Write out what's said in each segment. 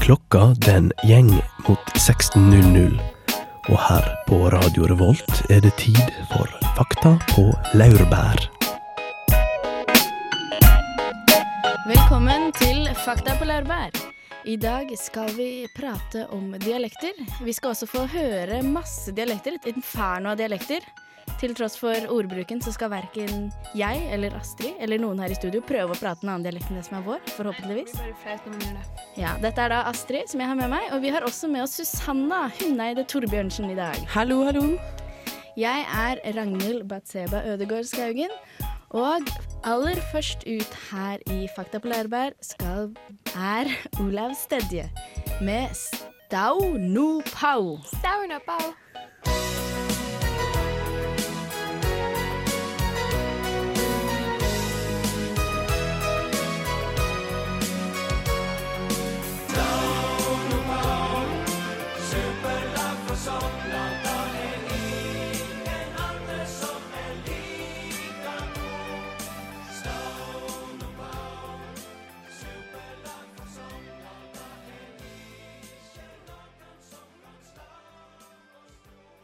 Klokka den gjeng mot 16.00, og her på Radio Revolt er det tid for Fakta på laurbær. Velkommen til Fakta på laurbær. I dag skal vi prate om dialekter. Vi skal også få høre masse dialekter, et inferno av dialekter. Til tross for ordbruken så skal verken jeg eller Astrid eller noen her i studio prøve å prate en annen dialekt enn det som er vår, forhåpentligvis. Ja, Dette er da Astrid som jeg har med meg, og vi har også med oss Susanna Hunneide Torbjørnsen i dag. Hallo, hallo. Jeg er Ragnhild Batseba Ødegård Skaugen. Og aller først ut her i Fakta på Lærbær skal er Olav Stedje med Stau no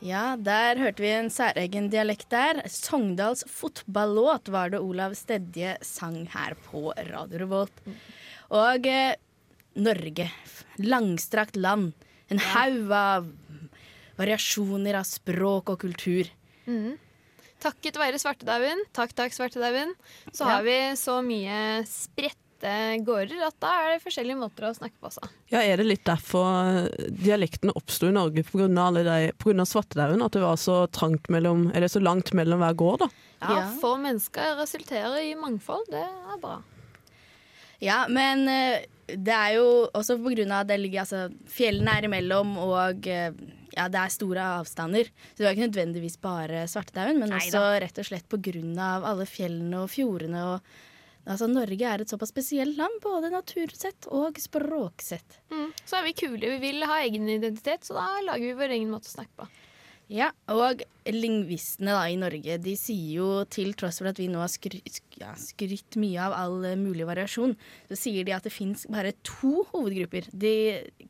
Ja, der hørte vi en særegen dialekt der. Sogndals fotballåt var det Olav Stedje sang her på Radio Revolt. Og eh, Norge, langstrakt land. En haug av variasjoner av språk og kultur. Takket være svartedauden, takk takk svartedauden, så Ja. har vi så mye spredte gårder at da er det forskjellige måter å snakke på også. Ja, Er det litt derfor dialektene oppsto i Norge pga. svartedauden? At det var så trangt mellom, eller så langt mellom hver gård? da? Ja, Ja. Få mennesker resulterer i mangfold, det er bra. Ja, men eh, det er jo også på grunn av at det ligger altså Fjellene er imellom, og eh, ja, det er store avstander. Så det var ikke nødvendigvis bare svartedauden, men Neida. også rett og slett på grunn av alle fjellene og fjordene. Og, altså, Norge er et såpass spesielt land, både natursett og språksett. Mm. Så er vi kule, vi vil ha egen identitet, så da lager vi vår egen måte å snakke på. Ja, og lingvistene da i Norge de sier jo til tross for at vi nå har skry sk- ja, skrytt mye av all eh, mulig variasjon, så sier de at det fins bare to hovedgrupper. De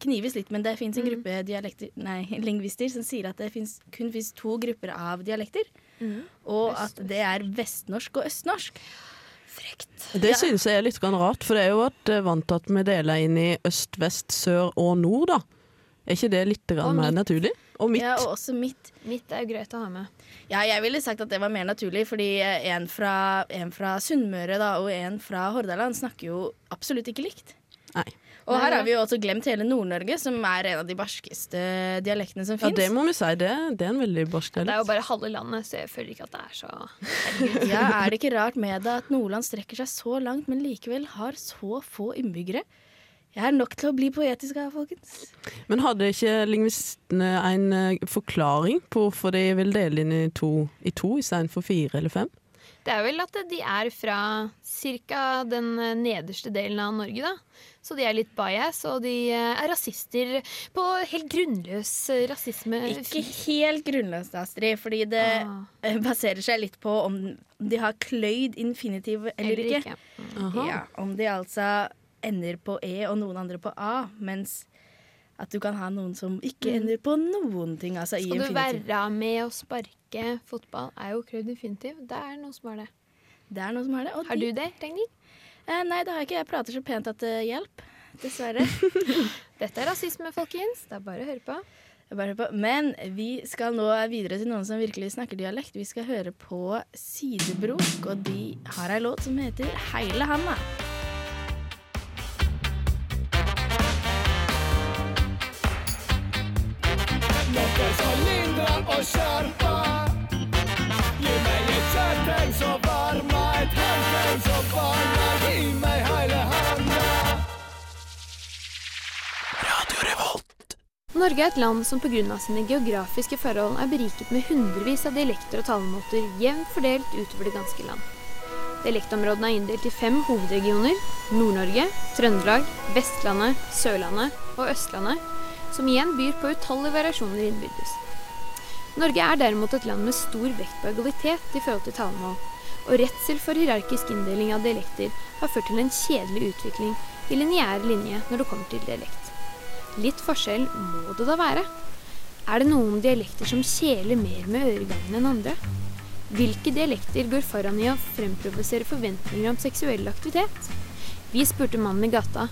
knives litt, men det fins en gruppe dialekter, nei, lingvister som sier at det finnes, kun fins to grupper av dialekter. Og at det er vestnorsk og østnorsk. Det synes jeg er litt rart, for det er jo at eh, vant til at vi deler inn i øst, vest, sør og nord, da. Er ikke det litt mer naturlig? Og mitt. Ja, og også mitt. Mitt er jo greit å ha med. Ja, jeg ville sagt at det var mer naturlig, fordi eh, en fra, en fra Sunnmøre da, og en fra Hordaland snakker jo absolutt ikke likt. Nei. Og her har vi jo også glemt hele Nord-Norge, som er en av de barskeste dialektene som Ja, det må vi si. Det, det er en veldig barsk dialekt. Det er jo bare halve landet, så jeg føler ikke at det er så Ja, er det ikke rart med det at Nordland strekker seg så langt, men likevel har så få innbyggere? Jeg er nok til å bli poetisk her, folkens. Men hadde ikke lingvistene en eh, forklaring på hvorfor de vil dele inn i to, i to istedenfor fire eller fem? Det er vel at de er fra ca. den eh, nederste delen av Norge, da. Så de er litt bias, og de eh, er rasister på helt grunnløs eh, rasisme. Ikke helt grunnløst, Astrid, fordi det Ah. eh, baserer seg litt på om de har kløyd infinitiv eller, Eller ikke. ikke. Ja, om de altså ender på E og noen andre på A, mens at du kan ha noen som ikke ender på noen ting. Altså i Skal du være med å sparke fotball, er jo kløyd infinitiv. Det er noen som har det. Det er noen som har det. Og Har de, du det, Ragnhild? Eh, nei, det har jeg ikke. Jeg prater så pent at det hjelper. Dessverre. Dette er rasisme, folkens. Det er bare å høre på. Bare på. Men vi skal nå videre til noen som virkelig snakker dialekt. Vi skal høre på Sidebrok, og de har ei låt som heter Heile handa. Og skjerper. Norge er et land som pga. sine geografiske forhold er beriket med hundrevis av dialekter og talemåter jevnt fordelt utover det ganske land. Dialektområdene er inndelt i fem hovedregioner Nord-Norge, Trøndelag, Vestlandet, Sørlandet og Østlandet, som igjen byr på utallige variasjoner innbyrdes. Norge er derimot et land med stor vekt på egalitet i forhold til talemål, og redsel for hierarkisk inndeling av dialekter har ført til en kjedelig utvikling i lineær linje når det kommer til dialekt. Litt forskjell må det da være. Er det noen dialekter som kjeler mer med øregangen enn andre? Hvilke dialekter går foran i å fremprovosere forventninger om seksuell aktivitet? Vi spurte mannen i gata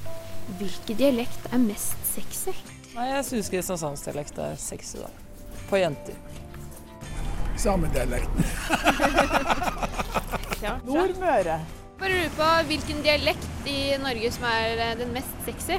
hvilken dialekt er mest sexy. Nei, jeg syns kristiansandsdialekt er sexy, da. På jenter. Samme dialekten. Nordmøre. Bare lurer på hvilken dialekt i Norge som er eh, den mest sexy.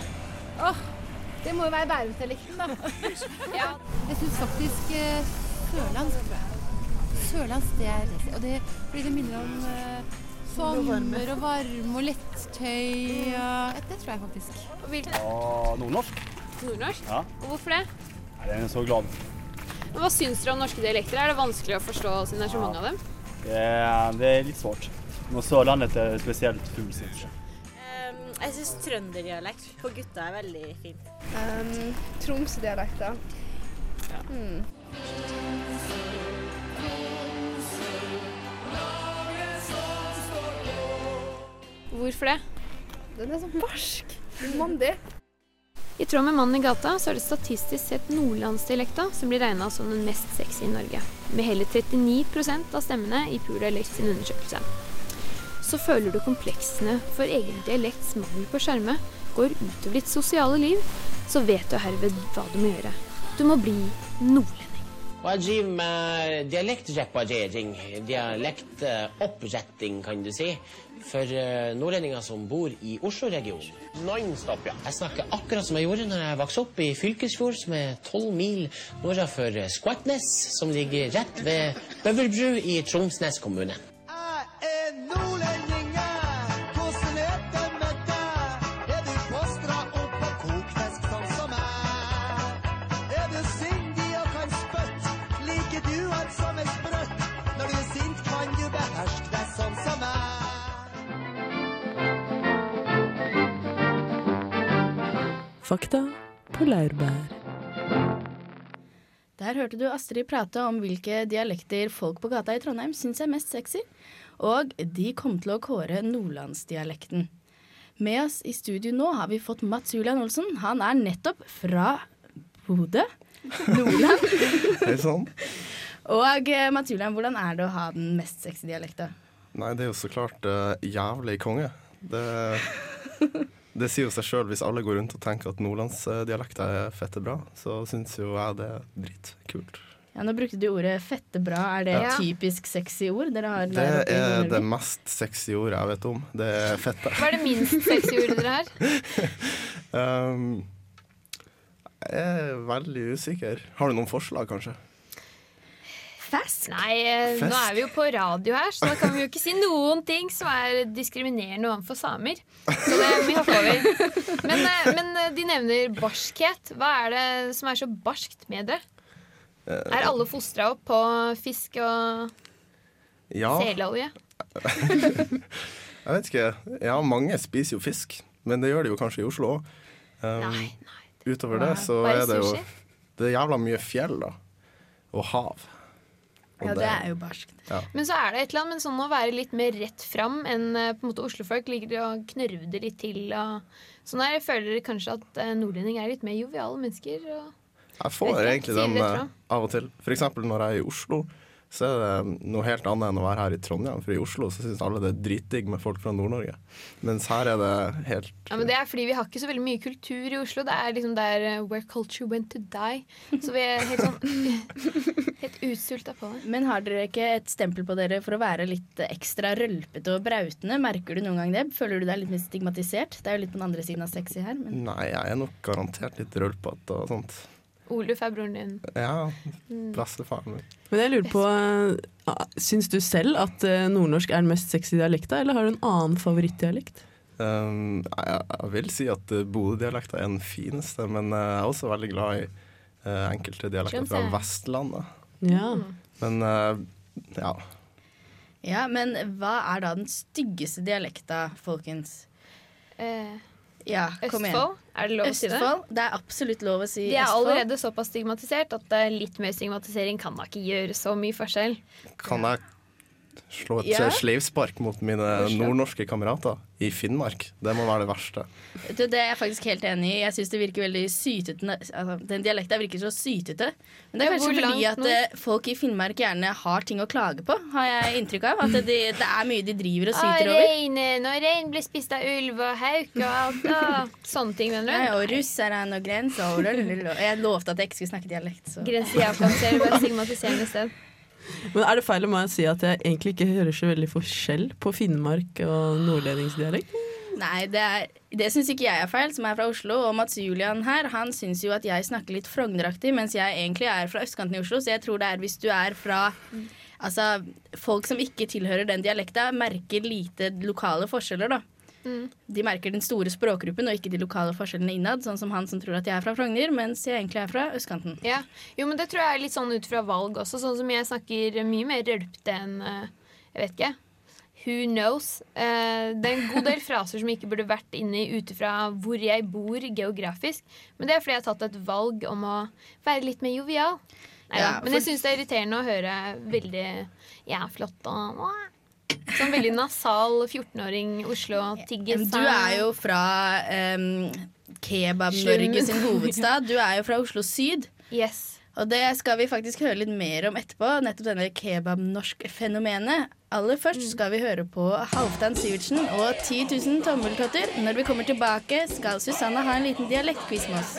Det må jo være Bærumsdialekten, da. Ja, Jeg syns faktisk uh, sørlandsk, tror jeg. Sørlandsk, det er det. Og det, fordi det minner om uh, sommer og varme og lettøy. Og, det tror jeg faktisk. og hvilken Og nordnorsk. nordnorsk? Ja. Og hvorfor det? Nei, Den er så glad. Men Hva syns dere om norske dialekter? Er det vanskelig å forstå siden det er så mange av dem? Det er, det er litt svårt. Når Sørlandet er spesielt jeg. Jeg syns trønderdialekt på gutta er veldig fint. Um, Tromsødialekter. Ja. Mm. Hvorfor det? Den er så barsk. Mandig. I tråd med mannen i gata så er det statistisk sett nordlandsdialekta som blir regna som den mest sexy i Norge, med hele 39% av stemmene i Pula Dialekt sin undersøkelse. Så føler du kompleksene for egen dialekts mangel på skjerme går utover ditt sosiale liv, så vet du herved hva du må gjøre. Du må bli nordlending. Og jeg driver med dialektreparering, dialektoppretting, kan du si, for eh, nordlendinger som bor i Oslo-regionen. Non-stop, ja. Jeg snakker akkurat som jeg gjorde når jeg vokste opp i Fylkesfjord, som er tolv mil nordafor Skvatnes, som ligger rett ved Bøverbru i Tromsnes kommune. Der hørte du Astrid prate om hvilke dialekter folk på gata i Trondheim syns er mest sexy. Og de kom til å kåre nordlandsdialekten. Med oss i studio nå har vi fått Mats Julian Olsen. Han er nettopp fra Bodø, Nordland. Hei sann. Og eh, Mats Julian, hvordan er det å ha den mest sexy dialekta? Nei, det er jo så klart uh, jævlig konge. Det, det sier jo seg sjøl hvis alle går rundt og tenker at nordlandsdialekta er fette bra, så syns jo jeg det er dritkult. Ja, nå brukte du ordet 'fette bra'. Er det Ja. typisk sexy ord dere har Det er det mest sexy ordet jeg vet om. Det er fette. Hva er det minst sexy ordet dere har? Um, jeg er veldig usikker. Har du noen forslag, kanskje? Fesk? Nei, eh, nå er vi jo på radio her, så da kan vi jo ikke si noen ting som er diskriminerende overfor samer. Så det må vi hoppe over. Men, eh, men eh, de nevner barskhet. Hva er det som er så barskt med det? Er alle fostra opp på fisk og Ja. selolje? Jeg vet ikke. Ja, mange spiser jo fisk, men det gjør de jo kanskje i Oslo òg. Um, utover det så er det jo? Det er jævla mye fjell, da. Og hav. Ja, det er jo barskt. Ja. Men så er det et eller annet med sånn å være litt mer rett fram enn eh, på en måte Oslofolk ligger og knørvder litt til. Og sånn her, føler kanskje at eh, nordlending er litt mer joviale mennesker. Jeg får egentlig dem eh, av og til. For eksempel når jeg er i Oslo, så er det noe helt annet enn å være her i Trondheim. For i Oslo så syns alle det er dritdigg med folk fra Nord-Norge. Mens her er det helt Ja, men Det er fordi vi har ikke så veldig mye kultur i Oslo. Det er liksom der eh, where culture went to die. Så vi er helt sånn Helt utsulta på det. Men har dere ikke et stempel på dere for å være litt ekstra rølpete og brautende? Merker du noen gang det? Føler du deg litt mer stigmatisert? Det er jo litt på den andre siden av sexy her. Men Nei, jeg er nok garantert litt rølpete og sånt. Oluf er broren din. Ja, Mm. bestefaren min. Men jeg lurer på, eh, Syns du selv at eh, nordnorsk er den mest sexy dialekta, eller har du en annen favorittdialekt? Um, jeg, jeg vil si at uh, Bodø-dialekta er den fineste, men uh, jeg er også veldig glad i uh, enkelte dialekter fra. Vestlandet. Ja. Men uh, ja. Ja, men hva er da den styggeste dialekta, folkens? Ja, kom igjen. Østfold? Er det lov å si det? Østfold? Det er absolutt lov å si Østfold. De er Østfold. allerede såpass stigmatisert at eh, litt mer stigmatisering kan da ikke gjøre så mye forskjell. Kan jeg slå et yeah. sleivspark mot mine nordnorske kamerater i Finnmark. Det må være det verste. Du, det er jeg faktisk helt enig i. Jeg syns det virker veldig sytete. Altså, den dialekta virker så sytete. Men det er kanskje fordi at nå? eh, folk i Finnmark gjerne har ting å klage på, har jeg inntrykk av. At det, det er mye de driver og syter over. rein, når rein blir spist av ulv og hauk og alt. Og sånne ting, mener Nei, du? og russerne og grenser og. Jeg lovte at jeg ikke skulle snakke dialekt. Så. Jakob ser bare stigmatiserende sted. Men er det feil å si at jeg egentlig ikke hører så veldig forskjell på Finnmark og nordlendingsdialekt? Nei, det, er- det syns ikke jeg er feil, som er fra Oslo. Og Mats Julian her, han syns jo at jeg snakker litt Frogneraktig, mens jeg egentlig er fra østkanten i Oslo. Så jeg tror det er hvis du er fra Altså, folk som ikke tilhører den dialekta, merker lite lokale forskjeller, da. Mm. De merker den store språkgruppen og ikke de lokale forskjellene innad, sånn som han som tror at jeg er fra Frogner, mens jeg egentlig er fra østkanten. Ja. Jo, men det tror jeg er litt sånn ut fra valg også. Sånn som jeg snakker mye mer rølpete enn eh, Jeg vet ikke. Who knows? Eh, det er en god del fraser som ikke burde vært inni ut ifra hvor jeg bor geografisk. Men det er fordi jeg har tatt et valg om å være litt mer jovial. Nei, Ja, Men jeg syns det er irriterende å høre veldig Ja, flott og Sånn veldig nasal 14-åring Oslo-tigger. Du er jo fra um, Kebab-Norge sin hovedstad. Du er jo fra Oslo syd. Yes. Og det skal vi faktisk høre litt mer om etterpå. Nettopp denne kebab-norsk-fenomenet. Aller først skal vi høre på Halvdan Sivertsen og 10 000 tommeltotter. Når vi kommer tilbake, skal Susanna ha en liten dialektquiz med oss.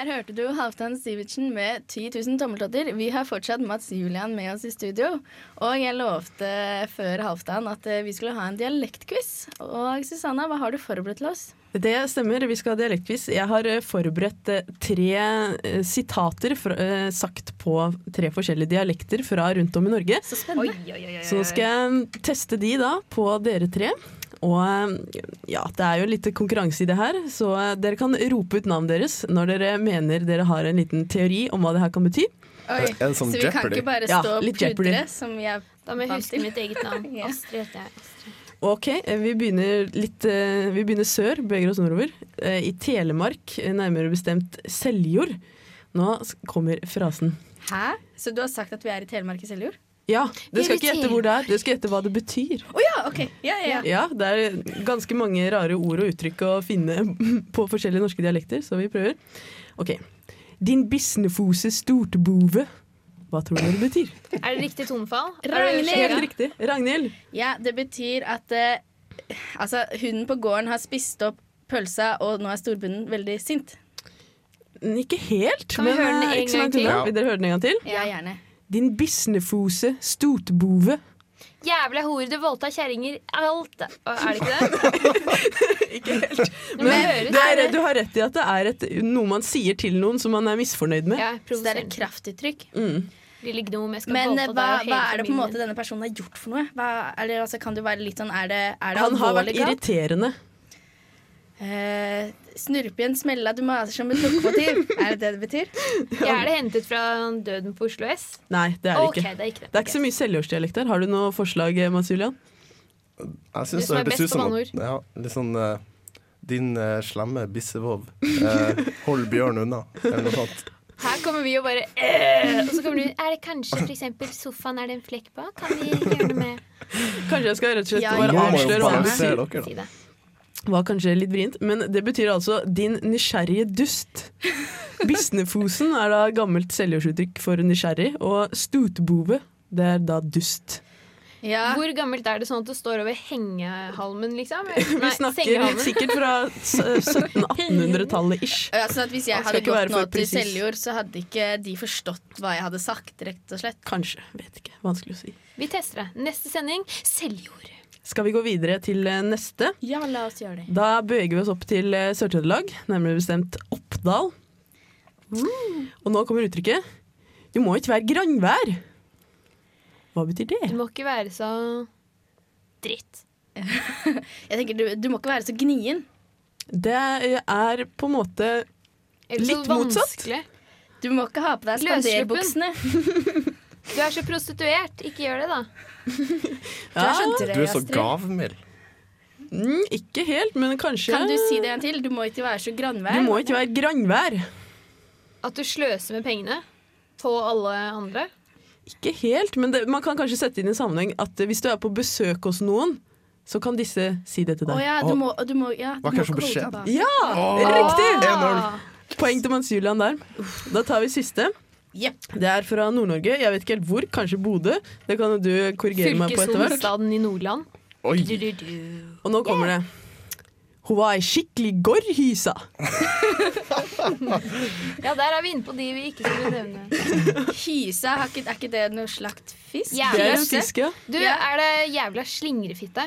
Der hørte du Halvdan Sivertsen med 10 000 tommeltotter. Vi har fortsatt Mats Julian med oss i studio. Og jeg lovte før Halvdan at eh, vi skulle ha en dialektquiz. Og Susanna, hva har du forberedt til oss? Det stemmer, vi skal ha dialektquiz. Jeg har eh, forberedt eh, tre sitater fra, sagt på tre forskjellige dialekter fra rundt om i Norge. Så spennende. Så nå skal jeg teste de da på dere tre. Og ja, det er jo litt konkurranse i det her, så dere kan rope ut navnet deres når dere mener dere har en liten teori om hva det her kan bety. Oi, sånn så vi kan ikke bare Ja, stå og litt Jeopardy. som jeg Da må jeg huske mitt eget navn. Ja. Astrid heter jeg. Astrid. Ok, eh, vi begynner litt eh, Vi begynner sør, beveger oss nordover. Eh, I Telemark, nærmere bestemt Seljord. Nå kommer frasen. Hæ? Så du har sagt at vi er i Telemark i Seljord? Ja, Du skal ikke gjette hvor det er, du skal gjette hva det betyr. Å ja, OK. Ja, ja, ja. Ja, det er ganske mange rare ord og uttrykk å finne på forskjellige norske dialekter, så vi prøver. Ok. Din bisnefose stortbove. Hva tror dere det betyr? Er det riktig tonefall? Ragnhild! Helt riktig. Ragnhild. Ja, det betyr at uh, altså, hunden på gården har spist opp pølsa, og nå er storbunden veldig sint. Ikke helt, Kan vi men høre den eh, en ikke så gang langt til? Ja. Vil dere høre den en gang til? Ja, gjerne. Din bisnefose stotbove. Jævla hore, du voldtar kjerringer. Alt. Er det ikke det? Ikke helt. Men Men det er, du har rett i at det er et, noe man sier til noen som man er misfornøyd med. Ja, Så det er et kraftuttrykk. Mm. Gnom, Men hva, hva er det på en måte denne personen har gjort for noe? Hva, eller, altså, kan det være litt sånn, Er det, er det Han har vært irriterende. Eh, snurpe i en smella du maser som et lokomotiv. er det det det betyr? Ja, er det hentet fra Døden på Oslo S? Nei, det er det ikke. ikke. det er ikke det. Det er ikke så mye selvjordsdialekt her. Har du noe forslag, Mads Mats Julian? Jeg syns det hørtes ut som ja, litt sånn uh, Din uh, slemme bissevov. uh, hold bjørn unna, eller noe sånt. Her kommer vi og bare øh, Og så kommer du Er det kanskje eksempel sofaen er det en flekk på? Kan vi gjøre noe med Kanskje jeg skal rett og slett Ja, bare avsløre hva du balansere Var kanskje litt vrient, men det betyr altså 'din nysgjerrige dust'. Bisnefosen er da gammelt seljordsuttrykk for nysgjerrig, og stutbove, det er da dust. Ja. Hvor gammelt er det sånn at det står over hengehalmen, liksom? Vi snakker sikkert fra 1700-1800-tallet ish. Ja, sånn at Hvis jeg hadde gått nå til. Seljord, så hadde ikke de forstått hva jeg hadde sagt, rett og slett. Kanskje, vet ikke. Vanskelig å si. Vi tester det. Neste sending Seljord. Skal vi gå videre til eh, neste? Ja, la oss gjøre det. Da beveger vi oss opp til eh, Sør-Trøndelag, nærmere bestemt Oppdal. Og nå kommer uttrykket 'du må ikke være grandvær'. Hva betyr det? Du må ikke være så dritt. Jeg tenker, du, du må ikke være så gnien. Det er på en måte litt motsatt. Du må ikke ha på deg spanderbuksene. Du er så prostituert, ikke gjør det, da. Du er så drøy, Du er så gavmild. Mm, ikke helt, men kanskje Kan du si det en til? Du må ikke være så grannvær. Du må ikke være grannvær. At du sløser med pengene på alle andre. Ikke helt, men det, man kan kanskje sette inn i sammenheng at hvis du er på besøk hos noen, så kan disse si det til Å deg. ja, du må, du må, ja, du Hva er kanskje beskjed? Ja, riktig! 1-0. Poeng til Mans Julian der. Da tar vi siste. Det er fra Nord-Norge. Jeg vet ikke helt hvor. Kanskje Bodø. Det kan du korrigere meg på etter hvert. Fylkeshovedstaden i Nordland. Oi. Og nå kommer det. Hun var ei skikkelig gorrhysa. Ja, der er vi inne på de vi ikke skulle nevne. Hyse, er ikke det noe slakt fisk? Det er en fisk, ja. Du, er det jævla slingrefitte?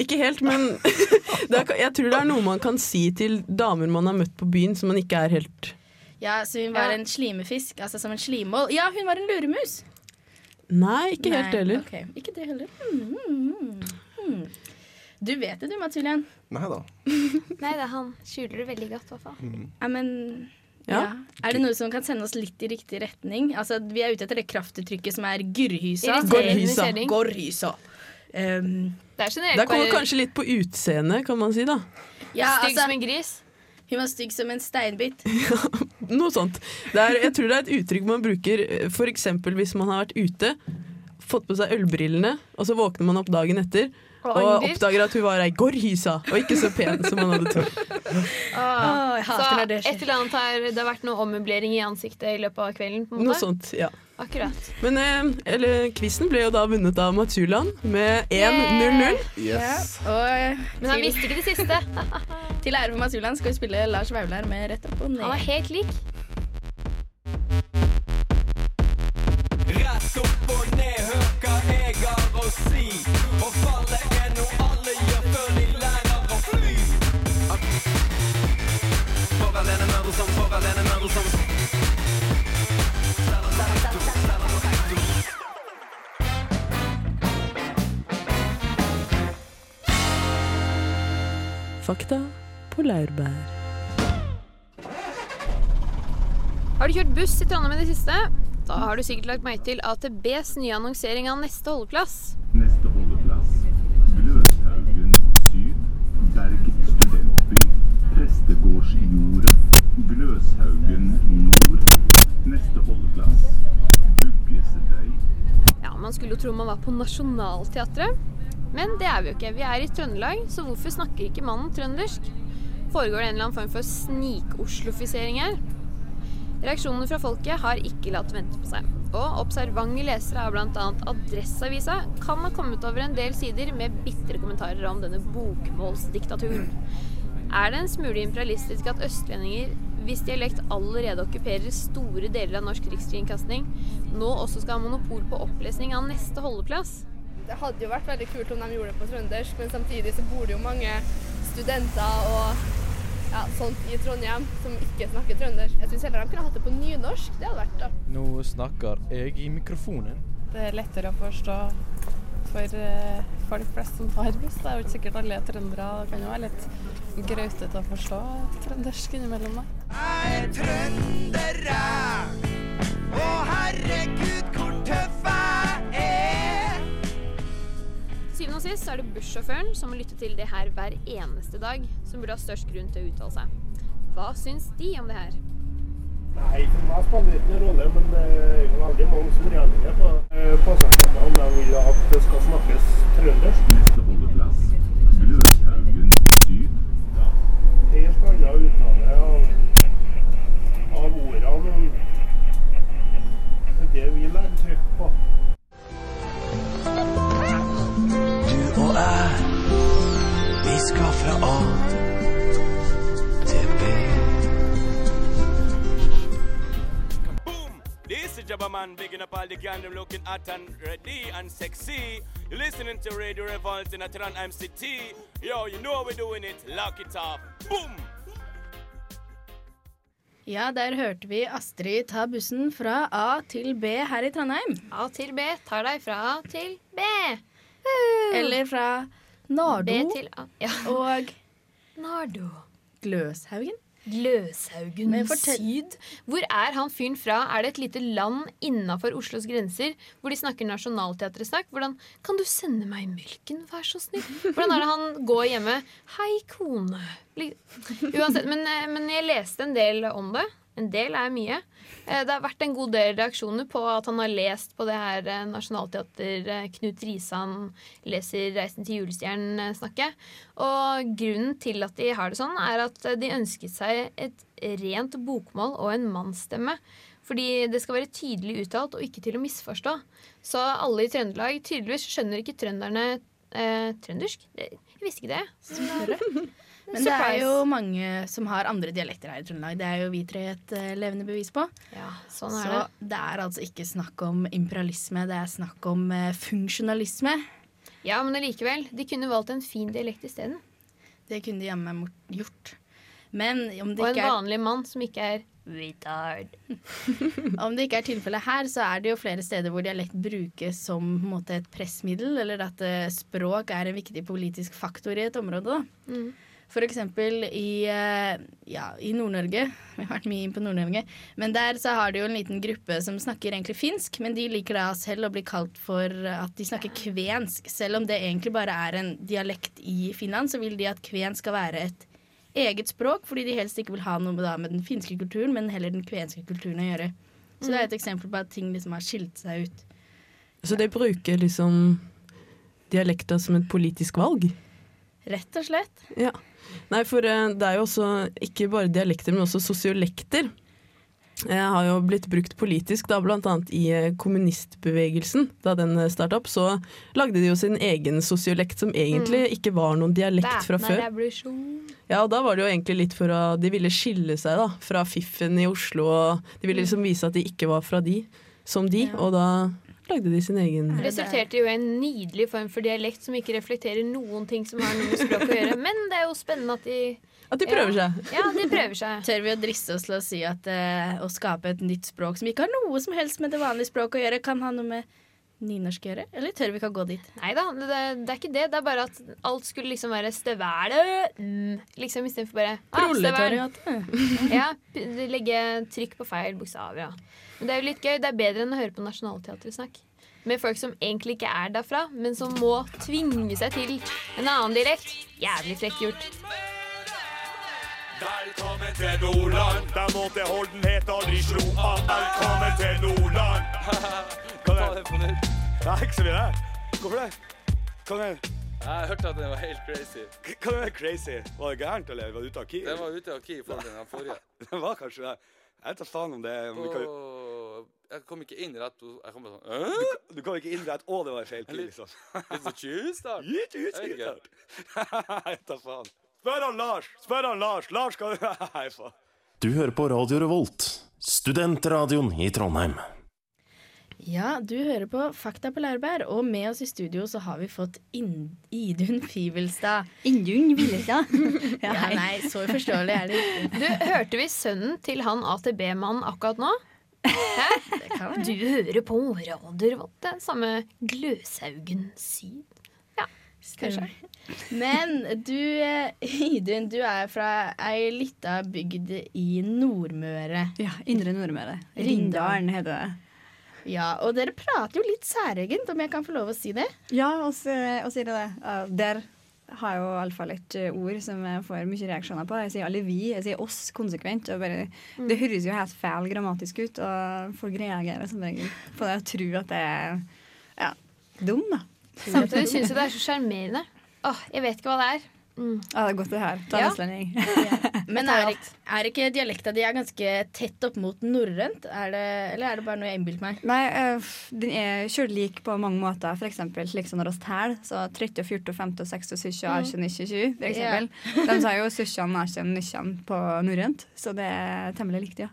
Ikke helt, men det er, jeg tror det er noe man kan si til damer man har møtt på byen som man ikke er helt Ja, så hun var Ja. en slimefisk, altså som en slimål. Ja, hun var en luremus. Nei, ikke helt Nei, heller. Okay. ikke det heller. Mm, mm, mm. Du vet det du, Mats Julian. Nei da. Nei, det er han skjuler det veldig godt, i hvert fall. Ja, men ja. Ja. Er det noe som kan sende oss litt i riktig retning? Altså, Vi er ute etter det kraftuttrykket som er gurrhysa. Irriterende Gorrhysa. Gorrhysa. Um, Det er generelt Der kommer kanskje litt på utseendet, kan man si. da ja, stygg altså, som en gris. Hun var stygg som en steinbit. Noe sånt. Er, jeg tror det er et uttrykk man bruker f.eks. hvis man har vært ute, fått på seg ølbrillene, og så våkner man opp dagen etter Og oppdager at hun var ei gorrhysa, og ikke så pen som man hadde trodd. Åh, jeg Så et eller annet har, det har vært noe ommøblering i ansiktet i løpet av kvelden. på en Noe sånt, ja. Akkurat. Men eh, eller, quizen ble jo da vunnet av Matsuland med 1-0-0. Yes. Og eh, Men han visste ikke det siste. til ære for Mats skal vi spille Lars Vaular med Rett opp og ned. Han var helt lik. Fakta på laurbær. Har du kjørt buss i Trondheim i det siste? Da har du sikkert lagt merke til AtBs nye annonsering av neste holdeplass. Neste holdeplass Gløshaugen syd, Berg studentby, Prestegårdsjordet, Gløshaugen nord. Neste holdeplass Buggesedøy. Ja, Man skulle jo tro man var på Nationaltheatret, men det er vi jo ikke. Vi er i Trøndelag, så hvorfor snakker ikke mannen trøndersk? Foregår det en eller annen form for snik-oslofisering her? Reaksjonene fra folket har ikke latt vente på seg. Og observante lesere av bl.a. Adresseavisa kan ha kommet over en del sider med bitre kommentarer om denne bokmålsdiktaturen. Er det en smule imperialistisk at østlendinger, hvis dialekt allerede okkuperer store deler av norsk rikskringkasting, nå også skal ha monopol på opplesning av neste holdeplass? Det hadde jo vært veldig kult om de gjorde det på trøndersk, men samtidig så bor det jo mange studenter og ja, sånt i Trondheim som ikke snakker trøndersk. Jeg syns heller de kunne hatt det på nynorsk. Det hadde vært da. Nå snakker jeg i mikrofonen. Det er lettere å forstå for eh, folk flest som tar buss. Det er jo ikke sikkert alle er trøndere. Det kan jo være litt grautete å forstå trøndersk innimellom. da. Jeg er trønder, jeg. Å herregud, hvor og sist er det bussjåføren som må lytte til det her hver eneste dag, som burde ha størst grunn til å uttale seg. Hva syns de om det her? Nei, for meg spiller det ingen rolle, men det er jo veldig mange som reagerer på det. passasjerene om de vil at det skal snakkes trøndersk. Man, bigging up all the gang, them looking hot and ready and sexy. You're listening to Radio Revolt in Atran MCT. Yo, you know we're doing it. Lock it up. Boom! Ja, der hørte vi Astrid ta bussen fra A til B her i Trondheim. A til B tar deg fra A til B. Eller fra Nardo B til A. Ja. og Nardo. Gløshaugen? Gløshaugen Syd. Hvor er han fyren fra? Er det et lite land innafor Oslos grenser hvor de snakker nasjonalteatresnakk? Hvordan Kan du sende meg melken, vær så snill? Hvordan er det han går hjemme? Hei, kone. Uansett, men, eh, men jeg leste en del om det. En del er mye. Eh, Det har vært en god del reaksjoner på at han har lest på det her Nasjonalteater eh, Knut Risan leser 'Reisen til julestjernen'-snakket. Og grunnen til at de har det sånn, er at eh, de ønsket seg et rent bokmål og en mannsstemme. Fordi det skal være tydelig uttalt og ikke til å misforstå. Så alle i Trøndelag Tydeligvis skjønner ikke trønderne eh, trøndersk. Jeg visste ikke det. Men det er jo mange som har andre dialekter her i Trøndelag. Det er jo vi tre et uh, levende bevis på. Ja, sånn er Så det. det er altså ikke snakk om imperialisme, det er snakk om uh, funksjonalisme. Ja, men allikevel. De kunne valgt en fin dialekt isteden. Det kunne de jammen gjort. Men om det Og en ikke er vanlig mann som ikke er retard. Om det ikke er tilfellet her, så er det jo flere steder hvor dialekt brukes som en måte, et pressmiddel, eller at uh, språk er en viktig politisk faktor i et område. Da. Mm. For eksempel i, eh, ja, i Nord-Norge. Vi har vært mye inn på Nord-Norge. Men der så har de jo en liten gruppe som snakker egentlig finsk, men de liker da selv å bli kalt for at de snakker kvensk. Selv om det egentlig bare er en dialekt i Finland, så vil de at kvensk skal være et eget språk, fordi de helst ikke vil ha noe med, da, med den finske kulturen, men heller den kvenske kulturen å gjøre. Så det er et eksempel på at ting liksom har skilt seg ut. Så de bruker liksom dialekter som et politisk valg? Rett og slett. Ja. Nei, for eh, det er jo også ikke bare dialekter, men også sosiolekter. Jeg har jo blitt brukt politisk, da, annet i eh, kommunistbevegelsen. Da den starta opp, så lagde de jo sin egen sosiolekt, som egentlig Mm. ikke var noen dialekt fra før. Ja, og da var det jo egentlig litt for å De ville skille seg da, fra fiffen i Oslo, og de ville liksom vise at de ikke var fra de, som de, og da lagde de sin egen Det resulterte jo i en nydelig form for dialekt som ikke reflekterer noen ting som har noe med språk å gjøre. Men det er jo spennende at de At de prøver ja. seg. Ja, de prøver seg. Tør vi å driste oss til å si at eh, å skape et nytt språk som ikke har noe som helst med det vanlige språket å gjøre, kan ha noe med nynorsk å gjøre? Eller tør vi ikke å gå dit? Nei da, det, det, det er ikke det. Det er bare at alt skulle liksom være stevæle, Mm, liksom istedenfor bare ah. Proletariatet. Ja, legge trykk på feil bokstav, Ja. Men det er jo litt gøy. Det er bedre enn å høre på Nationaltheatret snakke. Med folk som egentlig ikke er derfra, men som må tvinge seg til en annen dialekt. Jævlig frekk gjort. Velkommen til Nordland, der måteholdenhet aldri slo an. Velkommen til Nordland. Hva er det på nytt? Nei, ikke så mye. Hvorfor det? Hva er det? Jeg hørte at den var helt crazy. Hva er det crazy? Var det gærent, eller var det ute av key? Den var ute av key for den forrige. Den var kanskje det. Jeg tar faen om det om vi kan... Jeg kom ikke inn rett Jeg kom bare sånn kan- du kom ikke innrette og det var feil tid, liksom. Litt så tjuvstart. Litt tjuvstart. Jeg da faen. Spør han Lars! Spør han Lars! Lars skal Nei, faen. Du hører på Radio Revolt, studentradioen i Trondheim. Ja, du hører på Fakta på Laurbær, og med oss i studio så har vi fått Idun Fivelstad. Idun Fivelstad? ja, nei, så uforståelig er det ikke. Du, hørte vi sønnen til han AtB-mannen akkurat nå? Hæ? Du hører på er samme Gløshaugen Syd. Ja, kanskje. Men du, eh, Idun, du er fra ei lita bygd i Nordmøre. Ja, Indre Nordmøre. Rindalen heter det. Ja, og dere prater jo litt særegent, om jeg kan få lov å si det? Ja, og sier det. Ja, Der har jeg jo iallfall et eh, ord som jeg får mye reaksjoner på. Jeg sier alle vi, jeg sier oss konsekvent. Og bare, Det høres jo helt feil grammatisk ut, og folk reagerer som regel på det og tror at det er ja, dum, da. Samtidig syns jeg det er så sjarmerende. Åh, jeg vet ikke hva det er. Mm. Ja, det er godt det her. Ta Ja. vestlending. Men er, er ikke dialekta di ganske tett opp mot norrønt? Er eller er det bare noe jeg innbilte meg? Nei, øh, den er kjørt lik på mange måter. For eksempel slik som når vi teller. Så 30, 40, 50, 60, 70, 18, 19, 20, for eksempel. De sier jo 17, 18, 19 på norrønt. Så det er temmelig likt, ja.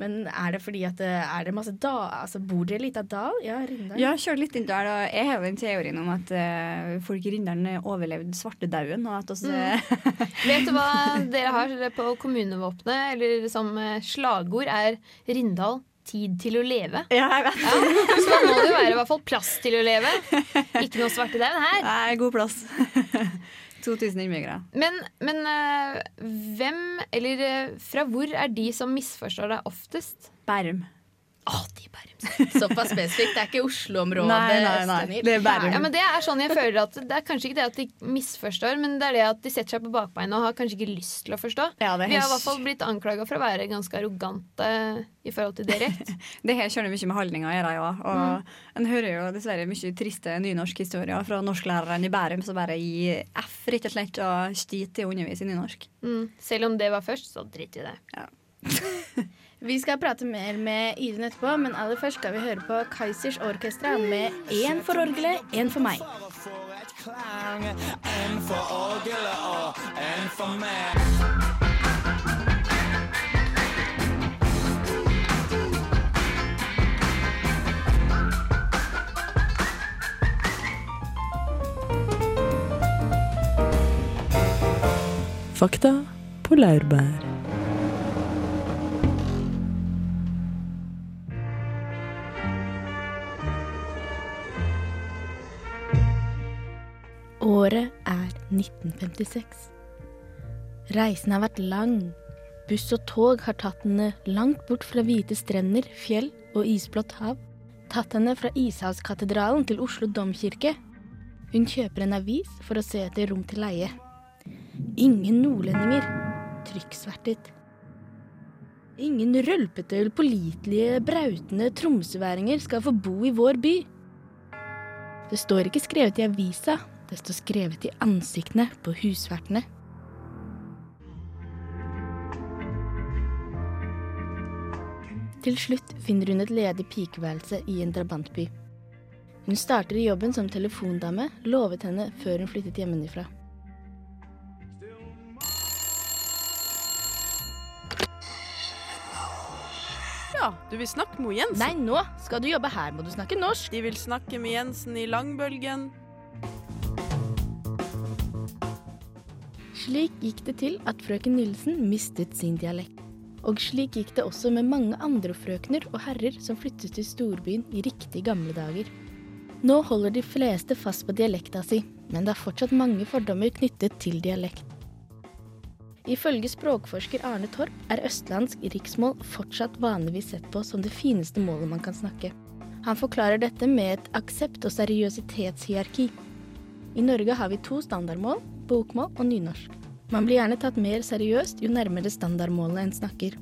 Men er det fordi at det, er det masse da, altså Bor dere i lita dal? Ja, Rindal. Ja, kjør litt inn der. Og jeg har jo den teorien om at uh, folk i Rindalen overlevde svartedauden. Og at oss, eh, Vet du hva dere har på kommunevåpenet, eller som eh, slagord, er Rindal tid til å leve. Ja, jeg vet. Så da må det jo være i hvert fall plass til å leve. Ikke noe svartedauden her. Nei, god plass. 2000 innbyggere. Men, men eh, hvem, eller eh, fra hvor er de som misforstår deg oftest? Bærum. Såpass spesifikt. Det er ikke Oslo-området. Nei, nei, nei. Det er Bærum. Ja, men det er sånn jeg føler at Det er kanskje ikke det at de misforstår, men det er det at de setter seg på bakbeina og har kanskje ikke lyst til å forstå. Ja, det Vi har i hvert fall blitt anklaga for å være ganske arrogante i forhold til dialekt. Det her kjører mye med holdninger å gjøre, ja. Og Mm. en hører jo dessverre mye triste nynorskhistorier fra norsklæreren i Bærum som bare gir F rett og slett og stiter i å undervise i nynorsk. Mm. Selv om det var først, så drit i det. Vi skal prate mer med Iden etterpå, men aller først skal vi høre på Kaizers Orkestra med Én for orgelet, én for meg. En for orgelet og en for meg. Fakta på laurbær. Året er 1956. Reisen har vært lang. Buss og tog har tatt henne langt bort fra hvite strender, fjell og isblått hav. Tatt henne fra Ishavskatedralen til Oslo domkirke. Hun kjøper en avis for å se etter rom til leie. Ingen nordlendinger. Trykksvertet. Ingen rølpete, upålitelige, brautende tromsøværinger skal få bo i vår by. Det står ikke skrevet i avisa, det står skrevet i ansiktene på husvertene. Til slutt finner hun et ledig pikeværelse i en drabantby. Hun starter i jobben som telefondame, lovet henne før hun flyttet hjemmefra. Ja, du vil snakke med Jensen? Nei, nå skal du jobbe her, må du snakke norsk. De vil snakke med Jensen i Langbølgen. Slik gikk det til at frøken Nilsen mistet sin dialekt. Og slik gikk det også med mange andre frøkner og herrer som flyttet til storbyen i riktig gamle dager. Nå holder de fleste fast på dialekta si, men det er fortsatt mange fordommer knyttet til dialekt. Ifølge språkforsker Arne Torp er østlandsk riksmål fortsatt vanligvis sett på som det fineste målet man kan snakke. Han forklarer dette med et aksept- og seriøsitetshierarki. I Norge har vi to standardmål, bokmål og nynorsk. Man blir gjerne tatt mer seriøst jo nærmere standardmålet en snakker.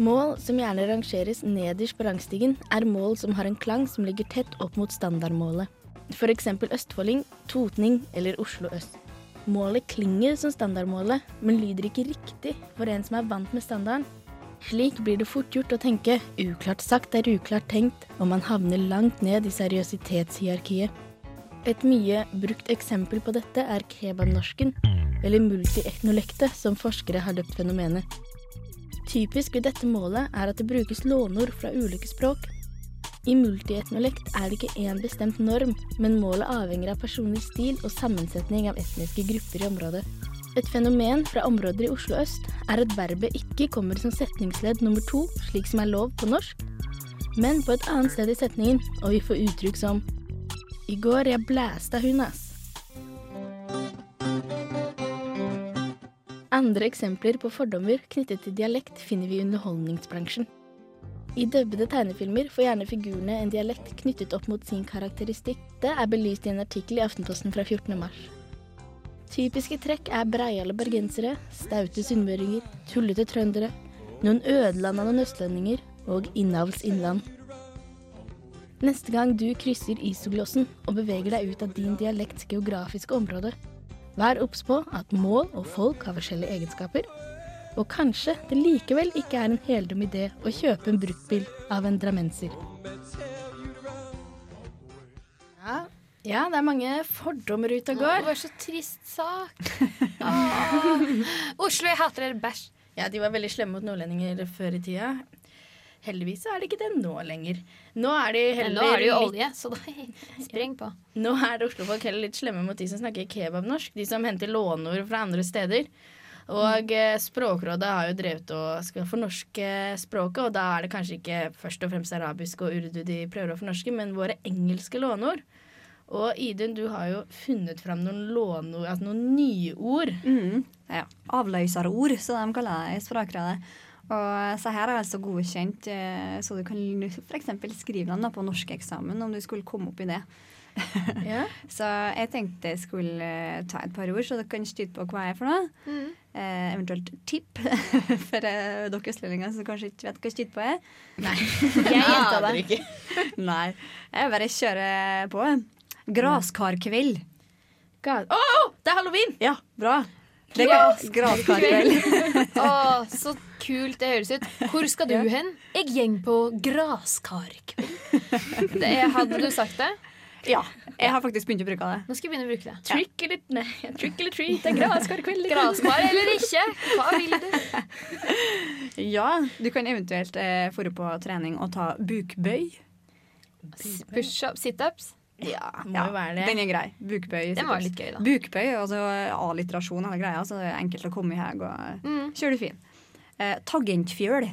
Mål som gjerne rangeres nederst på rangstigen, er mål som har en klang som ligger tett opp mot standardmålet. Eksempel østfolding, totning eller Oslo øst. Målet klinger som standardmålet, men lyder ikke riktig for en som er vant med standarden. Slik blir det fort gjort å tenke uklart sagt er uklart tenkt, og man havner langt ned i seriøsitetshierarkiet. Et mye brukt eksempel på dette er kebabnorsken, eller multietnolekte, som forskere har døpt fenomenet. Typisk ved dette målet er at det brukes låneord fra ulike språk. I multietnolekt er det ikke én bestemt norm, men målet avhenger av personlig stil og sammensetning av etniske grupper i området. Et fenomen fra områder i Oslo øst er at verbet ikke kommer som setningsledd nummer to, slik som er lov på norsk, men på et annet sted i setningen, og vi får uttrykk som I går jeg blæsta hun, ass. Andre eksempler på fordommer knyttet til dialekt finner vi i underholdningsbransjen. I dubbede tegnefilmer får gjerne figurene en dialekt knyttet opp mot sin karakteristikk. Det er belyst i en artikkel i Aftenposten fra 14. mars. Typiske trekk er breiale bergensere, staute sunnmøringer, tullete trøndere, noen ødelanda noen østlendinger og innavls innland. Neste gang du krysser isoglossen og beveger deg ut av din dialekts geografiske område, vær obs på at mål og folk har forskjellige egenskaper, og kanskje det likevel ikke er en heldum idé å kjøpe en bruktbil av en drammenser. Ja, ja, det er mange fordommer ute og går. Det var så trist sak. Åh. Oslo, jeg hater dere bæsj. Ja, de var veldig slemme mot nordlendinger før i tida. Heldigvis er det ikke det nå lenger. Nå er det heller nå er det jo olje, så da spreng på. Nå er det Oslofolk heller litt slemme mot de som snakker kebabnorsk. De som henter låneord fra andre steder. Og eh, Språkrådet har jo drevet og skal fornorske språket, og da er det kanskje ikke først og fremst arabisk og urdu de prøver å fornorske, men våre engelske låneord. Og Idun, du har jo funnet fram noen låneord, altså noen nyord. Mm, ja. Avløserord, som de kaller det i Språkrådet. Og så her er altså godkjent, eh, så du kan f.eks. skrive den på norskeksamen om du skulle komme opp i det. Ja. Så jeg tenkte jeg skulle eh, ta et par ord, så dere kan styre på hva jeg er for noe. Mm. Eh, eventuelt tipp for eh, dere østlendinger som kanskje ikke vet hva styrt på er. Nei. Jeg gjenta det. ikke. Nei. Jeg bare kjører på. Graskarkveld. Ga- oh, oh, det er halloween! Ja, bra. Det er Gras- graskarkveld. Å, så kult det høres ut. Hvor skal du hen? Jeg gjeng på graskarkveld. Det- Hadde du sagt det? Ja. Jeg har faktisk begynt å bruke det. Nå skal jeg begynne å bruke det. Trick eller, nei, trick eller treat, det er graskarkveld. Graskar eller ikke? Hva vil du? Ja, du kan eventuelt eh, dra på trening og ta bukbøy. Pushup, situps? Ja, Må jo være det. Den er grei. Bukbøy. Den var litt gøy, da. Bukbøy, altså alliterasjon hele greia, så det er enkelt å komme i heg og Mm. kjøre det fin. Eh, tagentfjøl.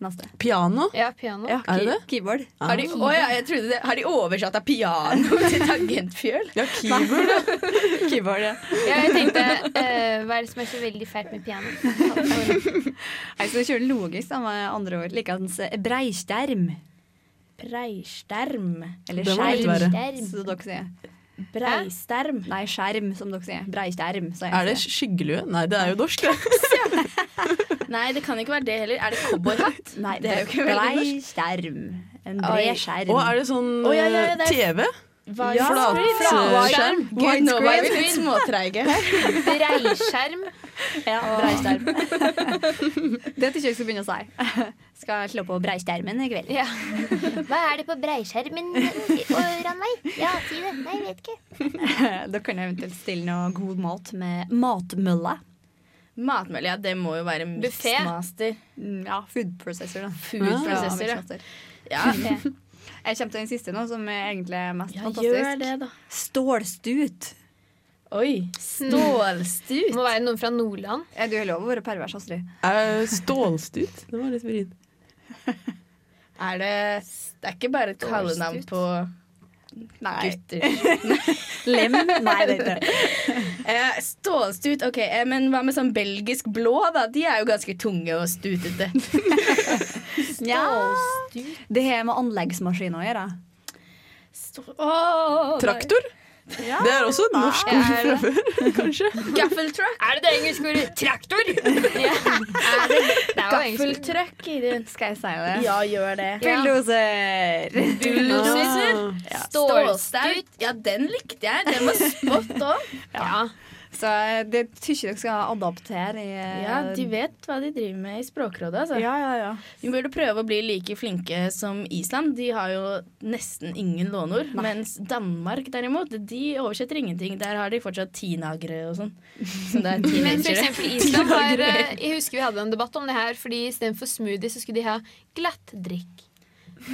Neste. Piano? Ja, piano. Ja, Er det det? Keyboard. Har de, oh, ja, jeg trodde det, har de oversatt av piano til tangentfjøl? Ja, keyboard. Keyboard, ja. Ja, jeg tenkte uh, Hva er det som er så veldig fælt med piano? Jeg skal kjøre logisk, da, med andre ord. Likeens eh, breisterm. Breisterm. Eller skjerm, som dere sier. Breisterm. Nei, skjerm, som dere sier. Breisterm. jeg Er det skyggelue? Nei, det er jo norsk, det. Nei, det kan ikke være det heller. Er det cowboyhatt? Nei, det er jo ikke veldig norsk. skjerm. En Oi. bred skjerm. Og er det sånn Å, ja, ja, ja, det er- TV? Hva- Ja, Flatskjerm? Gud, nå var vi litt småtreige her. Breiskjerm. Ja, breiskjerm. det tykker jeg skal begynne å si. Skal slå på breiskjermen i kveld. Ja. Hva er det på breiskjermen, Ranveig? Ja, si det. Nei, jeg vet ikke. da kan jeg eventuelt stille noe god mat med matmølle. Matmølle, ja, det må jo være Buffet. mixmaster. Mm, Ja, food processor, da. Food processor, ja. Ja, Jeg kommer til den siste nå, som er egentlig er mest ja fantastisk. gjør det, da. Stålstut. Oi. Stålstut. Må være noen fra Nordland. Ja, du har lov å være pervers, Astrid. Uh, stålstut? Det var litt vrient. Er det Det er ikke bare et kallenavn på Nei. gutter. Lem? Nei, det er ikke det. Eh, stålstut, ok, eh, men hva med sånn belgisk blå, da? De er jo ganske tunge og stutete. Ja. Det har med anleggsmaskin å gjøre. Stål... Oh, Traktor? Ja. Det er også et norsk ord fra før, kanskje. Gaffeltruck. Er det det engelske ordet traktor? Ja. Er er. Gaffeltruck. Skal jeg si det? Ja, gjør det. Bulldoser. Bulldoser. Ja. Stålstut. Ja, den likte jeg. Den var spot on. Ja. Så det det tykker dere skal adaptere i eh, Ja, de vet hva de driver med i Språkrådet. Altså. Ja, ja, ja. Vi burde prøve å bli like flinke som Island. De har jo nesten ingen låneord. Mens Danmark derimot, de oversetter ingenting. Der har de fortsatt tinagre og sånn. Men for eksempel Island har eh, Jeg husker vi hadde en debatt om det her, fordi istedenfor smoothie så skulle de ha glattdrikk.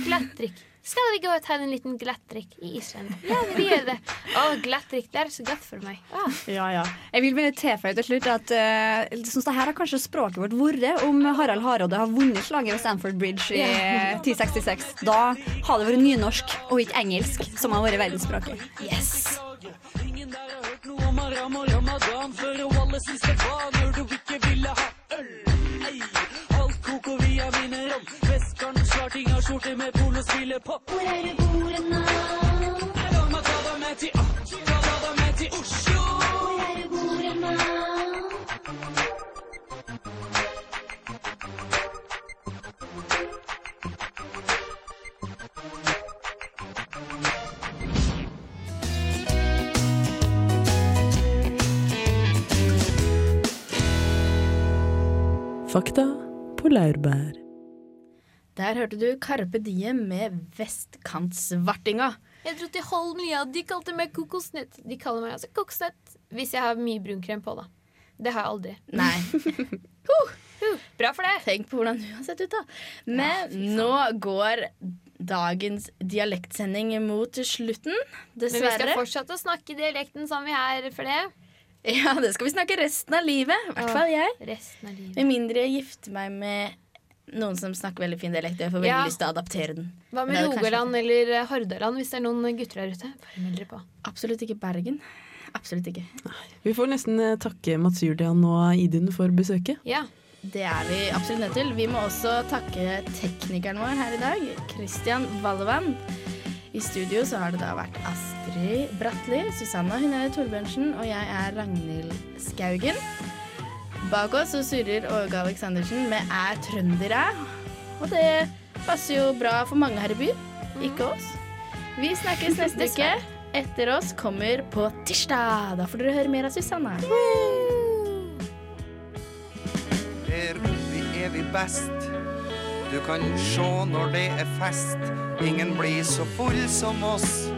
Glattdrikk. Skal vi gå og ta en liten glattdrikk i Island? Ja, vi gjør det. Å, glattdrikk, det er så godt for meg. Ah. Ja, ja. Jeg vil bare tilføye til slutt at uh, sånn det her har kanskje språket vårt vært om Harald Hardråde har vunnet slaget ved Stanford Bridge i yeah. 1066. Da har det vært nynorsk og ikke engelsk som har vært verdensspråket. Yes. Ingen der har hørt noe om Aram og Ramadan før Wallace i Stefan når du ikke ville ha Oslo. Hvor er du bor nå? Fakta på laurbær. Der hørte du Karpe Diem med Vestkantsvartinga. Jeg dro til av, de kalte meg kokosnøtt. De kaller meg altså kokosnøtt hvis jeg har mye brunkrem på, da. Det har jeg aldri. Nei. Bra for det. Tenk på hvordan du har sett ut, da. Men nå går dagens dialektsending mot slutten. Men vi skal Dessverre. fortsette å snakke dialekten som vi er for det. Ja, det skal vi snakke resten av livet. I hvert fall jeg. Resten av livet. Med mindre jeg gifter meg med noen som snakker veldig fin dialekt. Jeg får veldig Ja. lyst til å adaptere den. Hva med kanskje- Rogaland eller Hordaland, hvis det er noen gutter der ute? Bare meld på. Absolutt ikke Bergen. Absolutt ikke. Vi får nesten eh, takke Mats Julian og Idun for besøket. Ja. Det er vi absolutt nødt til. Vi må også takke teknikeren vår her i dag, Christian Vallevann. I studio så har det da vært Astrid Bratli, Susanna Hynnere Torbjørnsen og jeg er Ragnhild Skaugen. Bak oss så surrer Åge Aleksandersen med 'Er trøndere'. Og det passer jo bra for mange her i byen, ikke oss. Vi snakkes neste uke. Etter oss kommer på tirsdag. Da får dere høre mer av Susanna. Her oppe er vi best. Du kan sjå når det er fest. Ingen blir så full som oss.